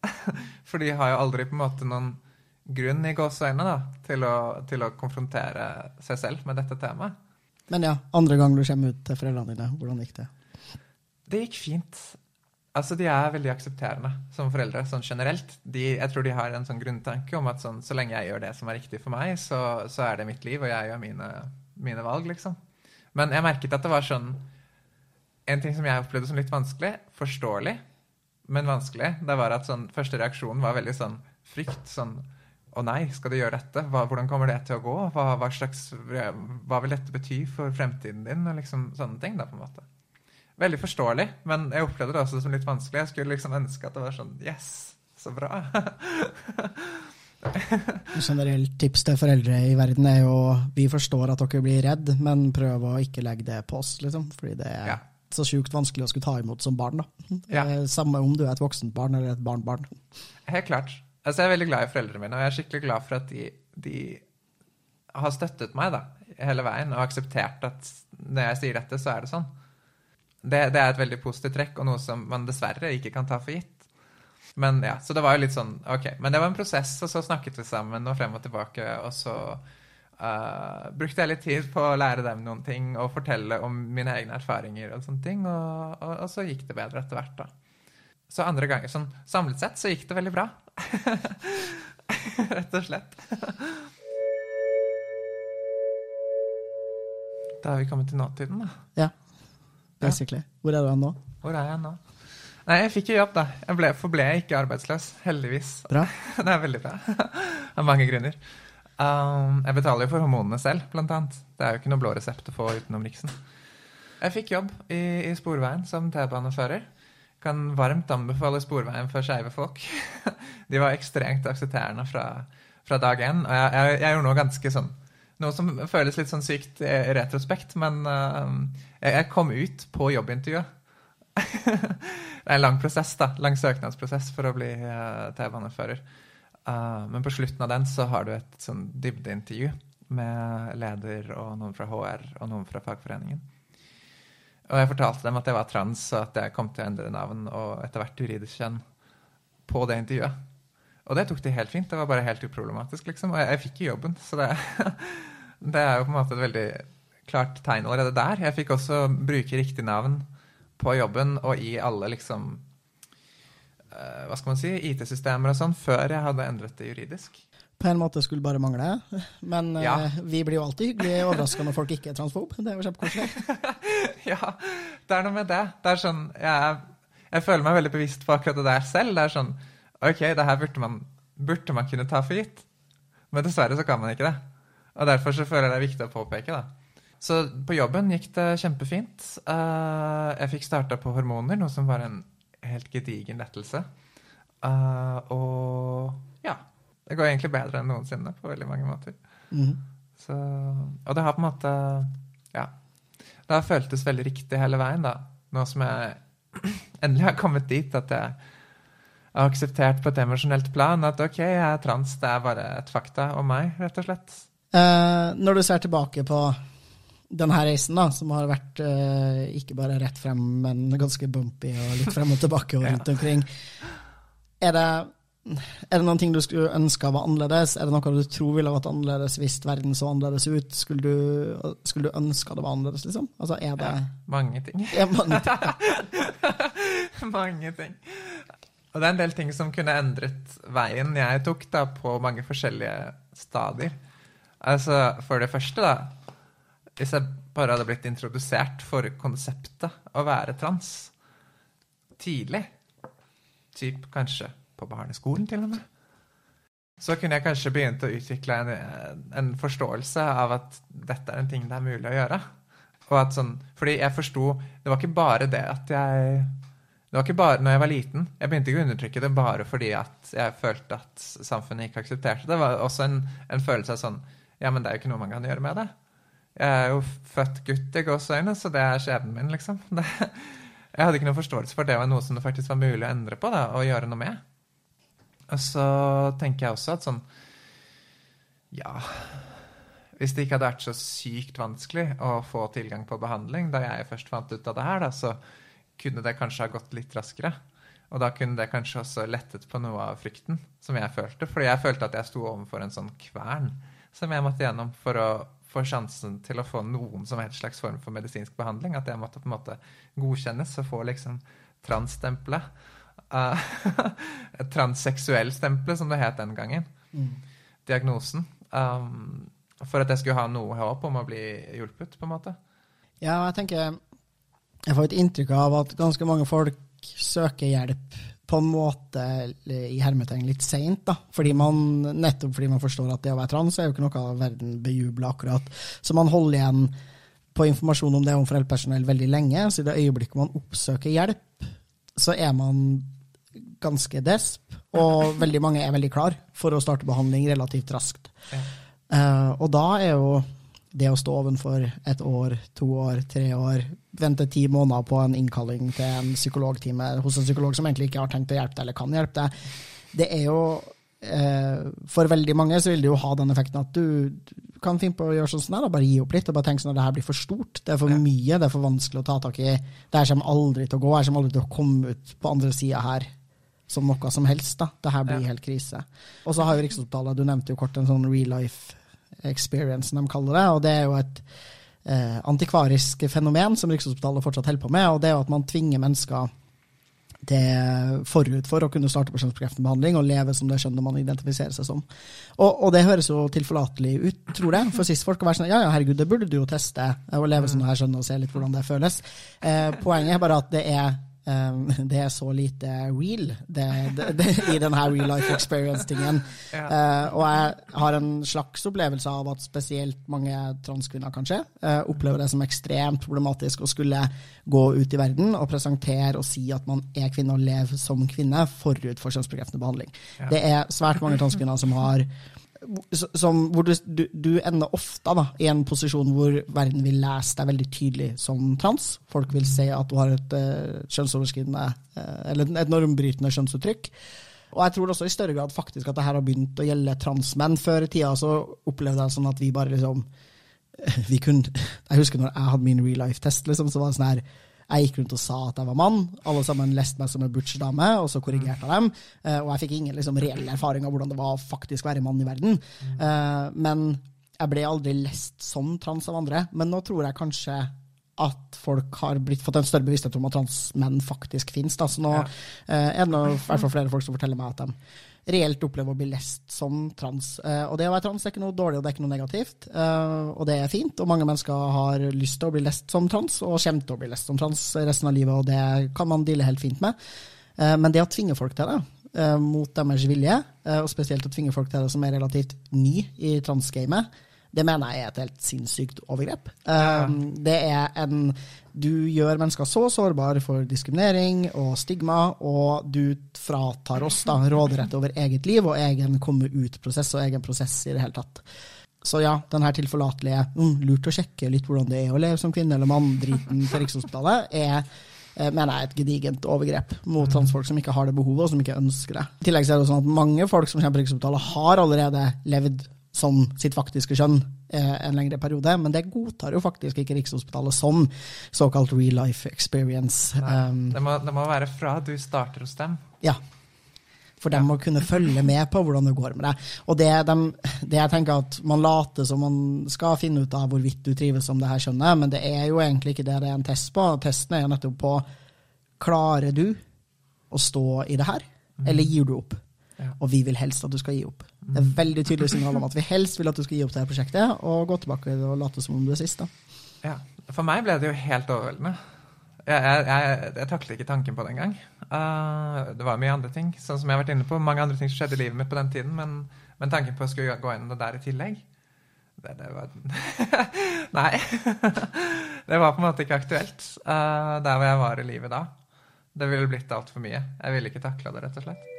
For de har jo aldri på en måte noen grunn i gåseøynene da, til å, til å konfrontere seg selv med dette temaet. Men ja, andre gang du kommer ut til foreldrene dine, hvordan gikk det? Det gikk fint. Altså, De er veldig aksepterende som foreldre sånn generelt. De, jeg tror de har en sånn grunntanke om at sånn, så lenge jeg gjør det som er riktig for meg, så, så er det mitt liv, og jeg gjør mine, mine, valg, liksom. Men jeg merket at det var sånn En ting som jeg opplevde som litt vanskelig, forståelig, men vanskelig, det var at sånn, første reaksjonen var veldig sånn frykt. sånn å nei, skal du gjøre dette? Hva, hvordan kommer det til å gå? Hva, hva, slags, hva vil dette bety for fremtiden din? Og liksom sånne ting, da, på en måte. Veldig forståelig, men jeg opplevde det også som litt vanskelig. Jeg skulle liksom ønske at det var sånn Yes, så bra. Generelt tips til foreldre i verden er jo vi forstår at dere blir redd, men prøv å ikke legge det på oss, liksom. Fordi det er ja. så sjukt vanskelig å skulle ta imot som barn. da. Ja. Samme om du er et voksent barn eller et barnbarn. Helt klart. Altså, jeg er veldig glad i foreldrene mine, og jeg er skikkelig glad for at de, de har støttet meg da, hele veien og akseptert at når jeg sier dette, så er det sånn. Det, det, er et veldig positivt trekk, og noe som man dessverre ikke kan ta for gitt. Men ja, Så det var jo litt sånn OK. Men det var en prosess, og så snakket vi sammen og frem og tilbake. Og så uh, brukte jeg litt tid på å lære dem noen ting og fortelle om mine egne erfaringer og sånne ting. Og, og, og så gikk det bedre etter hvert, da. Så andre ganger, sånn samlet sett, så gikk det veldig bra. Rett og slett. Da har vi kommet til nåtiden, da. Ja. Basically. Hvor er du nå? Hvor er jeg nå? Nei, jeg fikk jo jobb, da. Jeg ble, forble ikke arbeidsløs. Heldigvis. Bra. det er veldig bra. Av mange grunner. Um, jeg betaler jo for hormonene selv, blant annet. Det er jo ikke noe blå resept å få utenom Riksen. Jeg fikk jobb i, i Sporveien som T-banefører kan varmt anbefale Sporveien for skeive folk. De var ekstremt aksepterende fra, fra dag én. Og jeg, jeg, jeg gjorde noe ganske sånn Noe som føles litt sånn sykt i retrospekt, men uh, jeg, kom ut på jobbintervjuet. det er en lang prosess, da. Lang søknadsprosess for å bli uh, T-banefører. Uh, men på slutten av den så har du et sånn dybdeintervju med leder og noen fra HR og noen fra fagforeningen. Og jeg fortalte dem at jeg var trans, og at jeg kom til å endre navn og etter hvert juridisk kjønn på det intervjuet. Og det tok de helt fint. Det var bare helt uproblematisk, liksom. Og jeg, jeg fikk jo jobben, så det, det, er jo på en måte et veldig klart tegn allerede der. Jeg fikk også bruke riktig navn på jobben og i alle liksom uh, Hva skal man si IT-systemer og sånn, før jeg hadde endret det juridisk på en måte skulle bare mangle. Men ja. uh, vi blir jo alltid hyggelig overraska når folk ikke er transfob. Det er jo kjempekoselig. ja, det er noe med det. Det er sånn, jeg, jeg, føler meg veldig bevisst på akkurat det der selv. Det er sånn OK, det her burde man, burde man kunne ta for gitt. Men dessverre så kan man ikke det. Og derfor så føler jeg det er viktig å påpeke, da. Så på jobben gikk det kjempefint. Uh, jeg fikk starta på hormoner, noe som var en helt gedigen lettelse. Uh, og ja, det går egentlig bedre enn noensinne på veldig mange måter. Mm. Så, og det har på en måte Ja. Det har føltes veldig riktig hele veien, da. Nå som jeg endelig har kommet dit at jeg har akseptert på et emosjonelt plan at OK, jeg er trans, det er bare et fakta om meg, rett og slett. Eh, når du ser tilbake på denne reisen, da, som har vært eh, ikke bare rett frem, men ganske bumpy og litt frem og tilbake og rundt omkring, er det er det noen ting du skulle ønske var annerledes? Er det noe du tror ville vært annerledes hvis verden så annerledes ut? Skulle du, skulle du ønske det var annerledes, liksom? Altså, er det ja, Mange ting. Ja, mange ting. mange ting. Og det er en del ting som kunne endret veien jeg tok da, på mange forskjellige stadier. Altså, for det første, da Hvis jeg bare hadde blitt introdusert for konseptet å være trans tidlig, typ kanskje på barneskolen, til og med. Så kunne jeg kanskje begynt å utvikle en, en forståelse av at dette er en ting det er mulig å gjøre. Og at sånn, fordi jeg forsto Det var ikke bare det at jeg Det var ikke bare når jeg var liten. Jeg begynte ikke å undertrykke det bare fordi at jeg følte at samfunnet ikke aksepterte det. Det var også en, en følelse av sånn Ja, men det er jo ikke noe man kan gjøre med det. Jeg er jo født gutt i gåseøyne, så det er skjebnen min, liksom. Det, jeg hadde ikke noe forståelse for at det var noe som det faktisk var mulig å endre på da, og gjøre noe med. Og så tenker jeg også at sånn Ja Hvis det ikke hadde vært så sykt vanskelig å få tilgang på behandling da jeg først fant ut av det her, da, så kunne det kanskje ha gått litt raskere. Og da kunne det kanskje også lettet på noe av frykten som jeg følte. Fordi jeg følte at jeg sto overfor en sånn kvern som jeg måtte gjennom for å få sjansen til å få noen som helst slags form for medisinsk behandling. At jeg måtte på en måte godkjennes og få liksom transstempelet. Uh, Transseksuell-stempelet, som det het den gangen. Mm. Diagnosen. Um, for at jeg skulle ha noe håp om å bli hjulpet, på en måte. Ja, jeg tenker Jeg får et inntrykk av at ganske mange folk søker hjelp på en måte i hermetegn litt seint, da. Fordi man, nettopp fordi man forstår at det å være trans er jo ikke noe verden bejubler akkurat. Så man holder igjen på informasjon om det om foreldrepersonell veldig lenge. Så i det øyeblikket man oppsøker hjelp, så er man ganske desp. Og veldig mange er veldig klar for å starte behandling relativt raskt. Ja. Uh, og da er jo det å stå ovenfor et år, to år, tre år, vente ti måneder på en innkalling til en psykologtime hos en psykolog som egentlig ikke har tenkt å hjelpe deg eller kan hjelpe deg, det er jo eh, For veldig mange så vil det jo ha den effekten at du kan finne på å gjøre sånn her, bare gi opp litt og bare tenke sånn at det her blir for stort, det er for mye, det er for vanskelig å ta tak i, det her kommer aldri til å gå, her kommer aldri til å komme ut på andre sida her som noe som helst. da. Det her blir helt krise. Og så har jo Rikshospitalet, du nevnte jo kort en sånn real life experience, de kaller det. Og det er jo et eh, antikvarisk fenomen som Rikshospitalet fortsatt holder på med. Og det er jo at man tvinger mennesker det forut for å kunne starte på kjønnsbekreftende og leve som det skjønner man identifiserer seg som. Og, og det høres jo tilforlatelig ut, tror jeg. For sist folk har vært sånn ja, ja, herregud, det burde du jo teste, å leve som det her skjønner og se litt hvordan det føles. Eh, poenget er bare at det er Um, det er så lite real det, det, det, i denne real life experience-tingen. Uh, og jeg har en slags opplevelse av at spesielt mange transkvinner kanskje uh, opplever det som ekstremt problematisk å skulle gå ut i verden og presentere og si at man er kvinne og lever som kvinne forut for kjønnsbekreftende behandling. Det er svært mange transkvinner som har som, hvor du, du, du, ender ofte da, i en posisjon hvor verden vil lese deg veldig tydelig som trans. Folk vil se at du har et uh, kjønnsoverskridende, uh, eller et normbrytende kjønnsuttrykk. Og jeg tror også i større grad faktisk at det her har begynt å gjelde transmenn. Før i tida så opplevde jeg sånn at vi bare liksom vi kunne, Jeg husker når jeg hadde min real life-test, liksom, så var det sånn her jeg gikk rundt og sa at jeg var mann. Alle sammen leste meg som en butch-dame, og så korrigerte jeg dem. Uh, og jeg fikk ingen liksom, reell erfaring av hvordan det var å faktisk være mann i verden. Uh, men jeg ble aldri lest som trans av andre. Men nå tror jeg kanskje at folk har blitt, fått en større bevissthet om at transmenn faktisk finnes. Da. Så nå ja. uh, er det i hvert fall flere folk som forteller meg at de reelt opplever å bli lest som trans. Uh, og det å være trans er ikke noe dårlig og det er ikke noe negativt, uh, og det er fint. Og mange mennesker har lyst til å bli lest som trans, og kommer til å bli lest som trans resten av livet, og det kan man deale helt fint med. Uh, men det å tvinge folk til det, mot deres vilje, og spesielt å tvinge folk til det som er relativt ny i transgamet, det mener jeg er et helt sinnssykt overgrep. Um, det er en Du gjør mennesker så sårbare for diskriminering og stigma, og du fratar oss da råderett over eget liv og egen komme ut-prosess og egen prosess i det hele tatt. Så ja, den her tilforlatelige mm, lurt å sjekke litt hvordan det er å leve som kvinne eller mann-driten på Rikshospitalet, er eh, mener jeg et gedigent overgrep mot mm. transfolk som ikke har det behovet, og som ikke ønsker det. I tillegg er det sånn at mange folk som kommer på Rikshospitalet, har allerede levd som sitt faktiske kjønn eh, en lengre periode, men det godtar jo faktisk ikke Rikshospitalet som såkalt real life experience. Um, det, må, det, må, være fra du starter hos dem? Ja. For de ja. må kunne følge med på hvordan det går med deg. Og det, de, det, jeg tenker at Man later som man skal finne ut av hvorvidt du trives som det her skjønnet, men det er jo egentlig ikke det det er en test på. Testen er jo nettopp på klarer du å stå i det her, mm. eller gir du opp? Ja. Og vi vil helst at du skal gi opp. Det er veldig tydelig signal om at vi helst vil at du skal gi opp det her prosjektet og gå tilbake og late som om du er sist. Ja, For meg ble det jo helt overveldende. Jeg, jeg, jeg, jeg taklet ikke tanken på det engang. Uh, det var mye andre ting sånn som jeg har vært inne på, mange andre ting som skjedde i livet mitt på den tiden, men, men tanken på å skulle gå inn det der i tillegg det, det var Nei. det var på en måte ikke aktuelt uh, der hvor jeg var i livet da. Det ville blitt altfor mye. Jeg ville ikke takla det, rett og slett.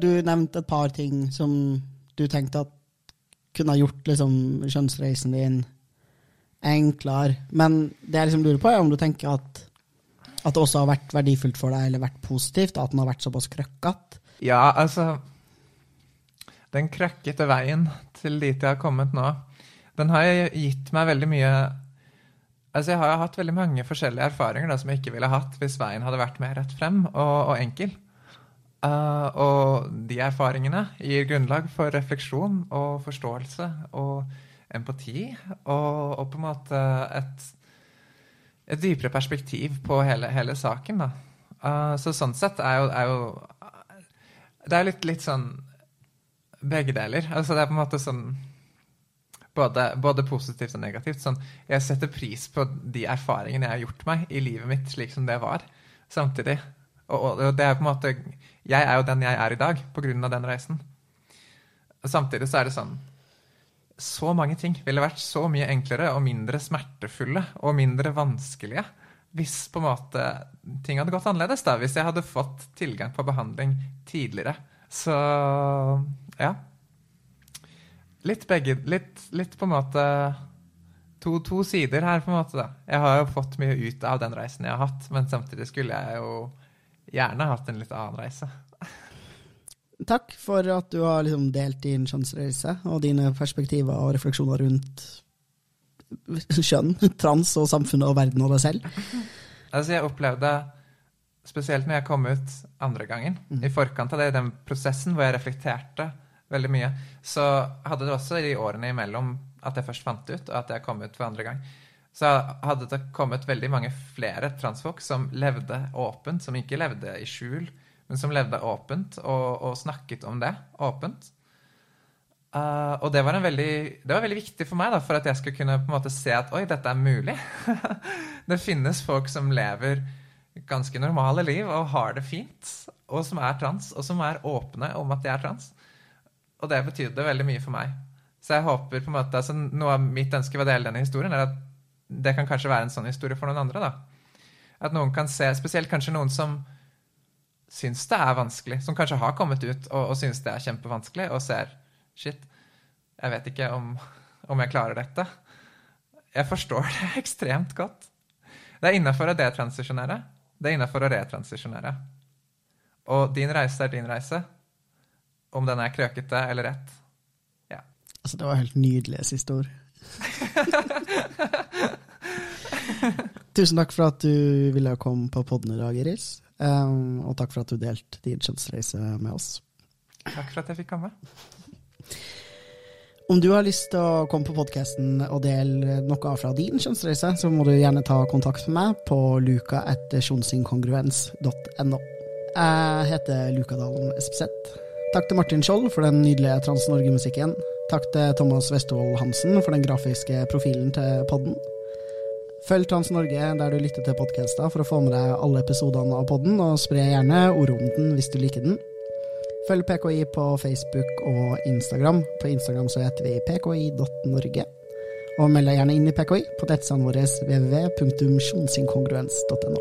Du nevnte et par ting som du tenkte at kunne ha gjort liksom, kjønnsreisen din enklere. Men det jeg liksom lurer på, er om du tenker at, at det også har vært verdifullt for deg, eller vært positivt, at den har vært såpass krøkkete? Ja, altså Den krøkkete veien til dit jeg har kommet nå, Den har gitt meg veldig mye Altså, jeg har hatt veldig mange forskjellige erfaringer da, som jeg ikke ville hatt hvis veien hadde vært mer rett frem og, og enkel. Uh, og de erfaringene gir grunnlag for refleksjon og forståelse og empati. Og, og på en måte et, et dypere perspektiv på hele, hele saken. Uh, så sånn sett er jo, er jo Det er litt, litt sånn begge deler. Altså det er på en måte sånn både, både, positivt og negativt. Sånn, jeg setter pris på de erfaringene jeg har gjort meg i livet mitt slik som det var, samtidig. Og, og, det er på en måte Jeg er jo den jeg er i dag av den reisen. Samtidig så er det sånn Så mange ting ville vært så mye enklere og mindre smertefulle og mindre vanskelige hvis på en måte ting hadde gått annerledes. da, Hvis jeg hadde fått tilgang på behandling tidligere. Så ja. Litt begge Litt, litt på en måte to, to, sider her, på en måte. da. Jeg har jo fått mye ut av den reisen jeg har hatt, men samtidig skulle jeg jo gjerne hatt en litt annen reise. Takk for at du har liksom delt din kjønnsreise og dine perspektiver og refleksjoner rundt kjønn, trans og samfunnet og verden og deg selv. Altså, jeg opplevde, spesielt når jeg kom ut andre gangen, mm. i forkant av det, den prosessen hvor jeg reflekterte veldig mye, så hadde det også i årene imellom at jeg først fant ut, og at jeg kom ut for andre gang, så hadde det kommet veldig mange flere transfolk som levde åpent, som ikke levde i skjul, men som levde åpent og, og snakket om det åpent. Uh, og det var, veldig, det var, veldig, viktig for meg da, for at jeg skulle kunne på en måte se at oi, dette er mulig. det finnes folk som lever ganske normale liv og har det fint, og som er trans, og som er åpne om at de er trans. Og det betydde veldig mye for meg. Så jeg håper på en måte, altså Noe av mitt ønske ved å dele denne historien er at det kan kanskje være en sånn historie for noen andre. da. At noen kan se, spesielt kanskje noen som syns det er vanskelig, som kanskje har kommet ut og, og syns det er kjempevanskelig, og ser Shit, jeg vet ikke om, om jeg klarer dette. Jeg forstår det ekstremt godt. Det er innafor å detransisjonere. Det er innafor å retransisjonere. Og din reise er din reise. Om den er krøkete eller rett. Ja. Altså, det var helt nydelig siste ord. Tusen takk for at du ville komme på podden i dag, Iris. Um, og takk for at du delte din kjønnsreise med oss. Takk for at jeg fikk komme. Om du har lyst til å komme på podkasten og dele noe fra din kjønnsreise, så må du gjerne ta kontakt med meg på luka.sjonsinkongruens.no. Jeg heter Lukadalen Espeseth. Takk til Martin Skjold for den nydelige Trans-Norge-musikken. Takk til Thomas Westvold Hansen for den grafiske profilen til podden. Følg Trans Norge der du lytter til podkaster for å få med deg alle episodene av podden, og spre gjerne ordet om den hvis du liker den. Følg PKI på Facebook og Instagram. På Instagram så heter vi pki.norge. Og meld deg gjerne inn i PKI på nettsidene våre www.sjonsinkongruens.no.